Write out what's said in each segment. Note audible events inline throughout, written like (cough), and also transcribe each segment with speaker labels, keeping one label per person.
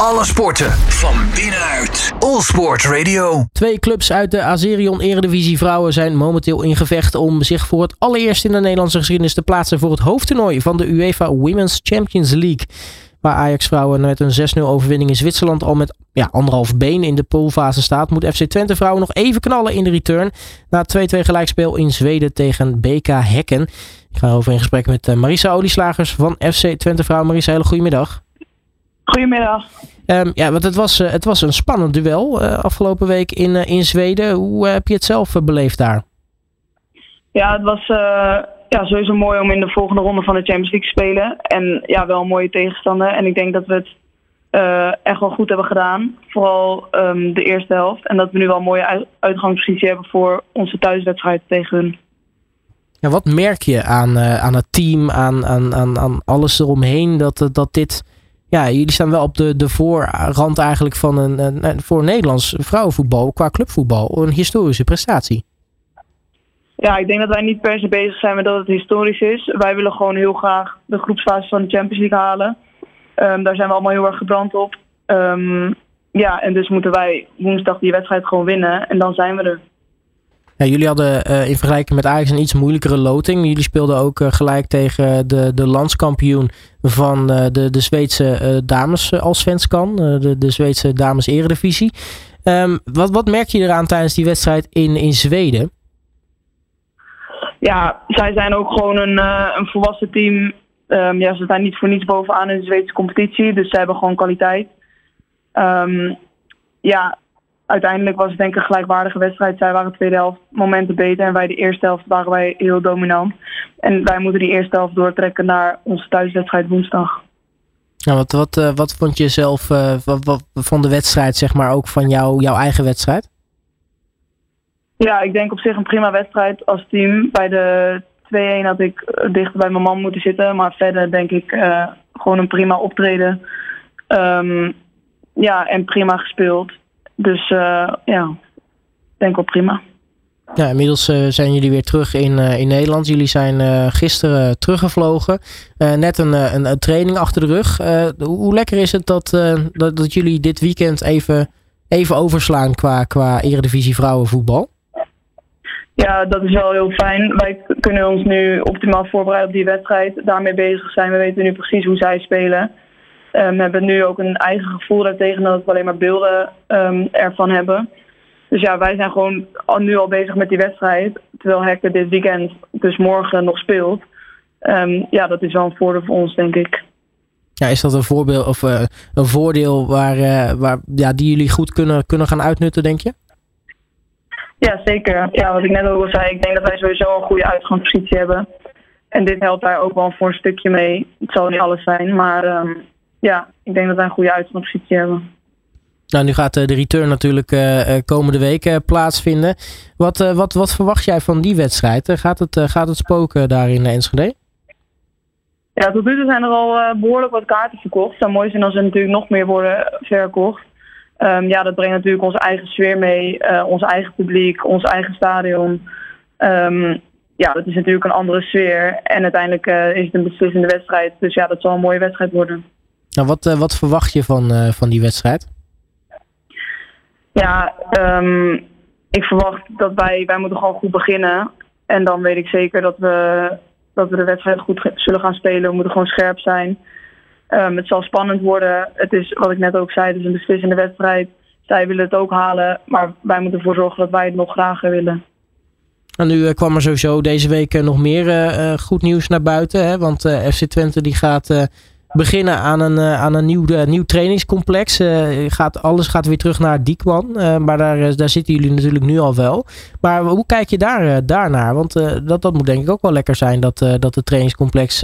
Speaker 1: Alle sporten van binnenuit. All Sport Radio.
Speaker 2: Twee clubs uit de Azerion Eredivisie Vrouwen zijn momenteel in gevecht om zich voor het allereerst in de Nederlandse geschiedenis te plaatsen voor het hoofdtoernooi van de UEFA Women's Champions League. Waar Ajax vrouwen met een 6-0 overwinning in Zwitserland al met ja, anderhalf been in de poolfase staat, moet FC Twente vrouwen nog even knallen in de return. Na 2-2 gelijkspel in Zweden tegen BK Hekken. Ik ga over in gesprek met eh, Marisa Olieslagers van FC Twente vrouwen. Marisa, hele goedemiddag.
Speaker 3: Goedemiddag.
Speaker 2: Um, ja, want het was, uh, het was een spannend duel uh, afgelopen week in, uh, in Zweden. Hoe heb je het zelf beleefd daar?
Speaker 3: Ja, het was ja, sowieso mooi om in de volgende ronde van de Champions League te spelen. En ja, wel een mooie tegenstander. En ik denk dat we het echt wel goed hebben gedaan. Vooral um, de eerste helft. En dat we nu wel een mooie uitgangspositie hebben voor onze thuiswedstrijd tegen hun.
Speaker 2: Ja, wat merk je aan, aan het team, aan, aan, aan, aan alles eromheen, dat, dat dit ja, jullie staan wel op de, de voorrand eigenlijk van een, een, voor Nederlands vrouwenvoetbal qua clubvoetbal een historische prestatie.
Speaker 3: Ja, ik denk dat wij niet per se bezig zijn met dat het historisch is. Wij willen gewoon heel graag de groepsfase van de Champions League halen. Um, daar zijn we allemaal heel erg gebrand op. Um, ja, en dus moeten wij woensdag die wedstrijd gewoon winnen en dan zijn we er.
Speaker 2: Ja, jullie hadden uh, in vergelijking met Ajax een iets moeilijkere loting. Jullie speelden ook uh, gelijk tegen de, de landskampioen van uh, de, de Zweedse dames als Svenskan. de, de Zweedse dames eredivisie. Um, wat, wat merk je eraan tijdens die wedstrijd in, in Zweden?
Speaker 3: Ja, zij zijn ook gewoon een, een volwassen team. Um, ja, ze staan niet voor niets bovenaan in de Zweedse competitie. Dus ze hebben gewoon kwaliteit. Um, ja, uiteindelijk was het denk ik een gelijkwaardige wedstrijd. Zij waren de tweede helft momenten beter en wij de eerste helft waren wij heel dominant. En wij moeten die eerste helft doortrekken naar onze thuiswedstrijd woensdag.
Speaker 2: Wat, wat, uh, wat vond je zelf uh, wat, wat, van de wedstrijd, zeg maar, ook van jou, jouw eigen wedstrijd?
Speaker 3: Ja, ik denk op zich een prima wedstrijd als team. Bij de 2-1 had ik dichter bij mijn man moeten zitten. Maar verder denk ik uh, gewoon een prima optreden. Um, ja, en prima gespeeld. Dus uh, ja, denk wel prima.
Speaker 2: Ja, inmiddels uh, zijn jullie weer terug in, uh, in Nederland. Jullie zijn uh, gisteren teruggevlogen. net een, een, een, training achter de rug. hoe lekker is het dat, dat, dat, jullie dit weekend even, even overslaan qua, qua Eredivisie vrouwenvoetbal?
Speaker 3: Ja, dat is wel heel fijn. Wij kunnen ons nu optimaal voorbereiden op die wedstrijd. Daarmee bezig zijn. We weten nu precies hoe zij spelen. Um, we hebben nu ook een eigen gevoel daartegen dat we alleen maar beelden um, ervan hebben. Dus ja, wij zijn gewoon al, nu al bezig met die wedstrijd. Terwijl Hector dit weekend, dus morgen, nog speelt. Um, ja, dat is wel een voordeel voor ons, denk ik.
Speaker 2: Ja, is dat een voorbeeld of uh, een voordeel waar, uh, waar, ja, die jullie goed kunnen, kunnen gaan uitnutten, denk je?
Speaker 3: Ja, zeker. Ja, wat ik net ook al zei, ik denk dat wij sowieso een goede uitgangspositie hebben. En dit helpt daar ook wel voor een stukje mee. Het zal niet alles zijn, maar um, ja, ik denk dat wij een goede uitgangspositie hebben.
Speaker 2: Nou, nu gaat de return natuurlijk uh, komende week plaatsvinden. Wat, wat, wat verwacht jij van die wedstrijd? gaat, het, gaat het spoken daar in Enschede?
Speaker 3: Ja, tot nu toe zijn er al behoorlijk wat kaarten verkocht. Het zou mooi zijn als er natuurlijk nog meer worden verkocht. Um, ja, dat brengt natuurlijk onze eigen sfeer mee, ons eigen publiek, ons eigen stadion. Um, ja, dat is natuurlijk een andere sfeer. En uiteindelijk is het een beslissende wedstrijd. Dus ja, dat zal een mooie wedstrijd worden.
Speaker 2: Nou, wat, uh, wat verwacht je van, uh, van die wedstrijd?
Speaker 3: Ja, um, ik verwacht dat wij, wij moeten gewoon goed beginnen. En dan weet ik zeker dat we, dat we de wedstrijd goed zullen gaan spelen. We moeten gewoon scherp zijn. Um, het zal spannend worden. Het is, wat ik net ook zei, het is een beslissende wedstrijd. Zij willen het ook halen, maar wij moeten ervoor zorgen dat wij het nog grager willen.
Speaker 2: Nou, nu uh, kwam er sowieso deze week uh, nog meer uh, goed nieuws naar buiten. Hè? Want FC Twente die gaat beginnen aan een, uh, aan een nieuw, uh, nieuw trainingscomplex. Uh, gaat, alles gaat weer terug naar Diekman. maar daar, daar zitten jullie natuurlijk nu al wel. Maar hoe kijk je daar, daarnaar? Want dat, dat moet denk ik ook wel lekker zijn dat, dat het trainingscomplex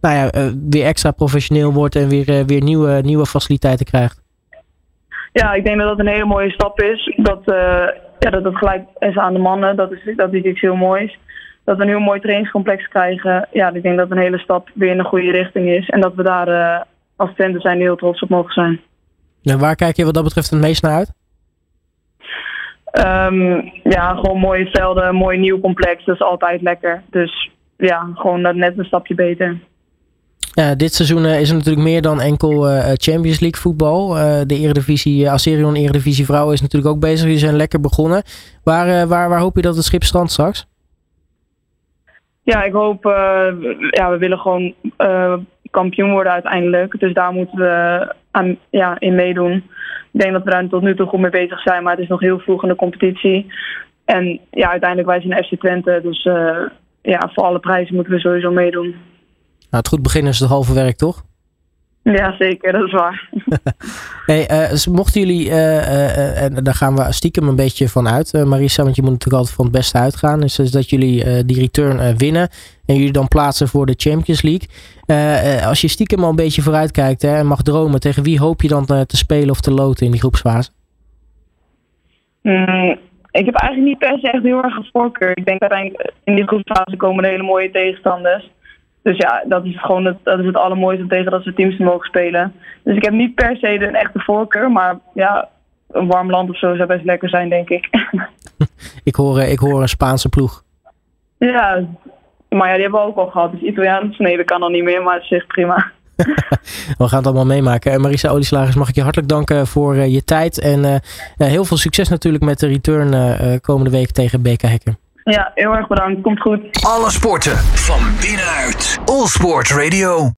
Speaker 2: nou ja, weer extra professioneel wordt en weer, weer nieuwe, nieuwe faciliteiten krijgt.
Speaker 3: Ja, ik denk dat dat een hele mooie stap is. Dat, ja, dat het gelijk is aan de mannen. Dat is, dat iets heel moois dat we nu een mooi trainingscomplex krijgen. Ja, ik denk dat een hele stap weer in de goede richting is. En dat we daar uh, als Twente zijn heel trots op mogen zijn.
Speaker 2: En waar kijk je wat dat betreft het meest naar uit?
Speaker 3: Um, ja, gewoon mooie velden, een mooi nieuw complex. Dat is altijd lekker. Dus ja, gewoon net een stapje beter.
Speaker 2: Ja, dit seizoen is er natuurlijk meer dan enkel Champions League voetbal. de Eredivisie, Aserion Eredivisie Vrouwen is natuurlijk ook bezig. Die zijn lekker begonnen. Waar, waar, waar hoop je dat het schip strandt straks?
Speaker 3: Ja, ik hoop. ja, we willen gewoon kampioen worden uiteindelijk. Dus daar moeten we aan, ja, in meedoen. Ik denk dat we daar tot nu toe goed mee bezig zijn, maar het is nog heel vroeg in de competitie. En ja, uiteindelijk wij zijn FC Twente, dus uh, ja, voor alle prijzen moeten we sowieso meedoen.
Speaker 2: Nou, het goed beginnen is het halve werk, toch?
Speaker 3: Ja, zeker, dat is waar. (laughs)
Speaker 2: hey, uh, mochten jullie, uh, en daar gaan we stiekem een beetje van uit, Marisa, want je moet natuurlijk altijd van het beste uitgaan, is dat jullie die return winnen en jullie dan plaatsen voor de Champions League. als je stiekem al een beetje vooruit kijkt hè, en mag dromen, tegen wie hoop je dan te spelen of te loten in die groepsfase?
Speaker 3: Mm, ik heb eigenlijk niet per se echt heel erg een voorkeur. Ik denk uiteindelijk in die groepsfase komen hele mooie tegenstanders. Dus ja, dat is gewoon het, dat is het allermooiste tegen dat ze teams mogen spelen. Dus ik heb niet per se een echte voorkeur, maar ja, een warm land of zo zou best lekker zijn, denk ik. (laughs)
Speaker 2: ik, hoor, eh, ik hoor een Spaanse ploeg.
Speaker 3: Ja, maar ja, die hebben we ook al gehad. Dus Italiaans, nee, dat kan al niet meer, maar het is echt prima. (laughs)
Speaker 2: we gaan het allemaal meemaken. Marisa Olieslagers, mag ik je hartelijk danken voor uh, je tijd. En uh, heel veel succes natuurlijk met de return uh, komende week tegen BK Hacker.
Speaker 3: Ja, heel erg bedankt. Komt goed.
Speaker 1: Alle sporten van binnenuit. All Sport Radio.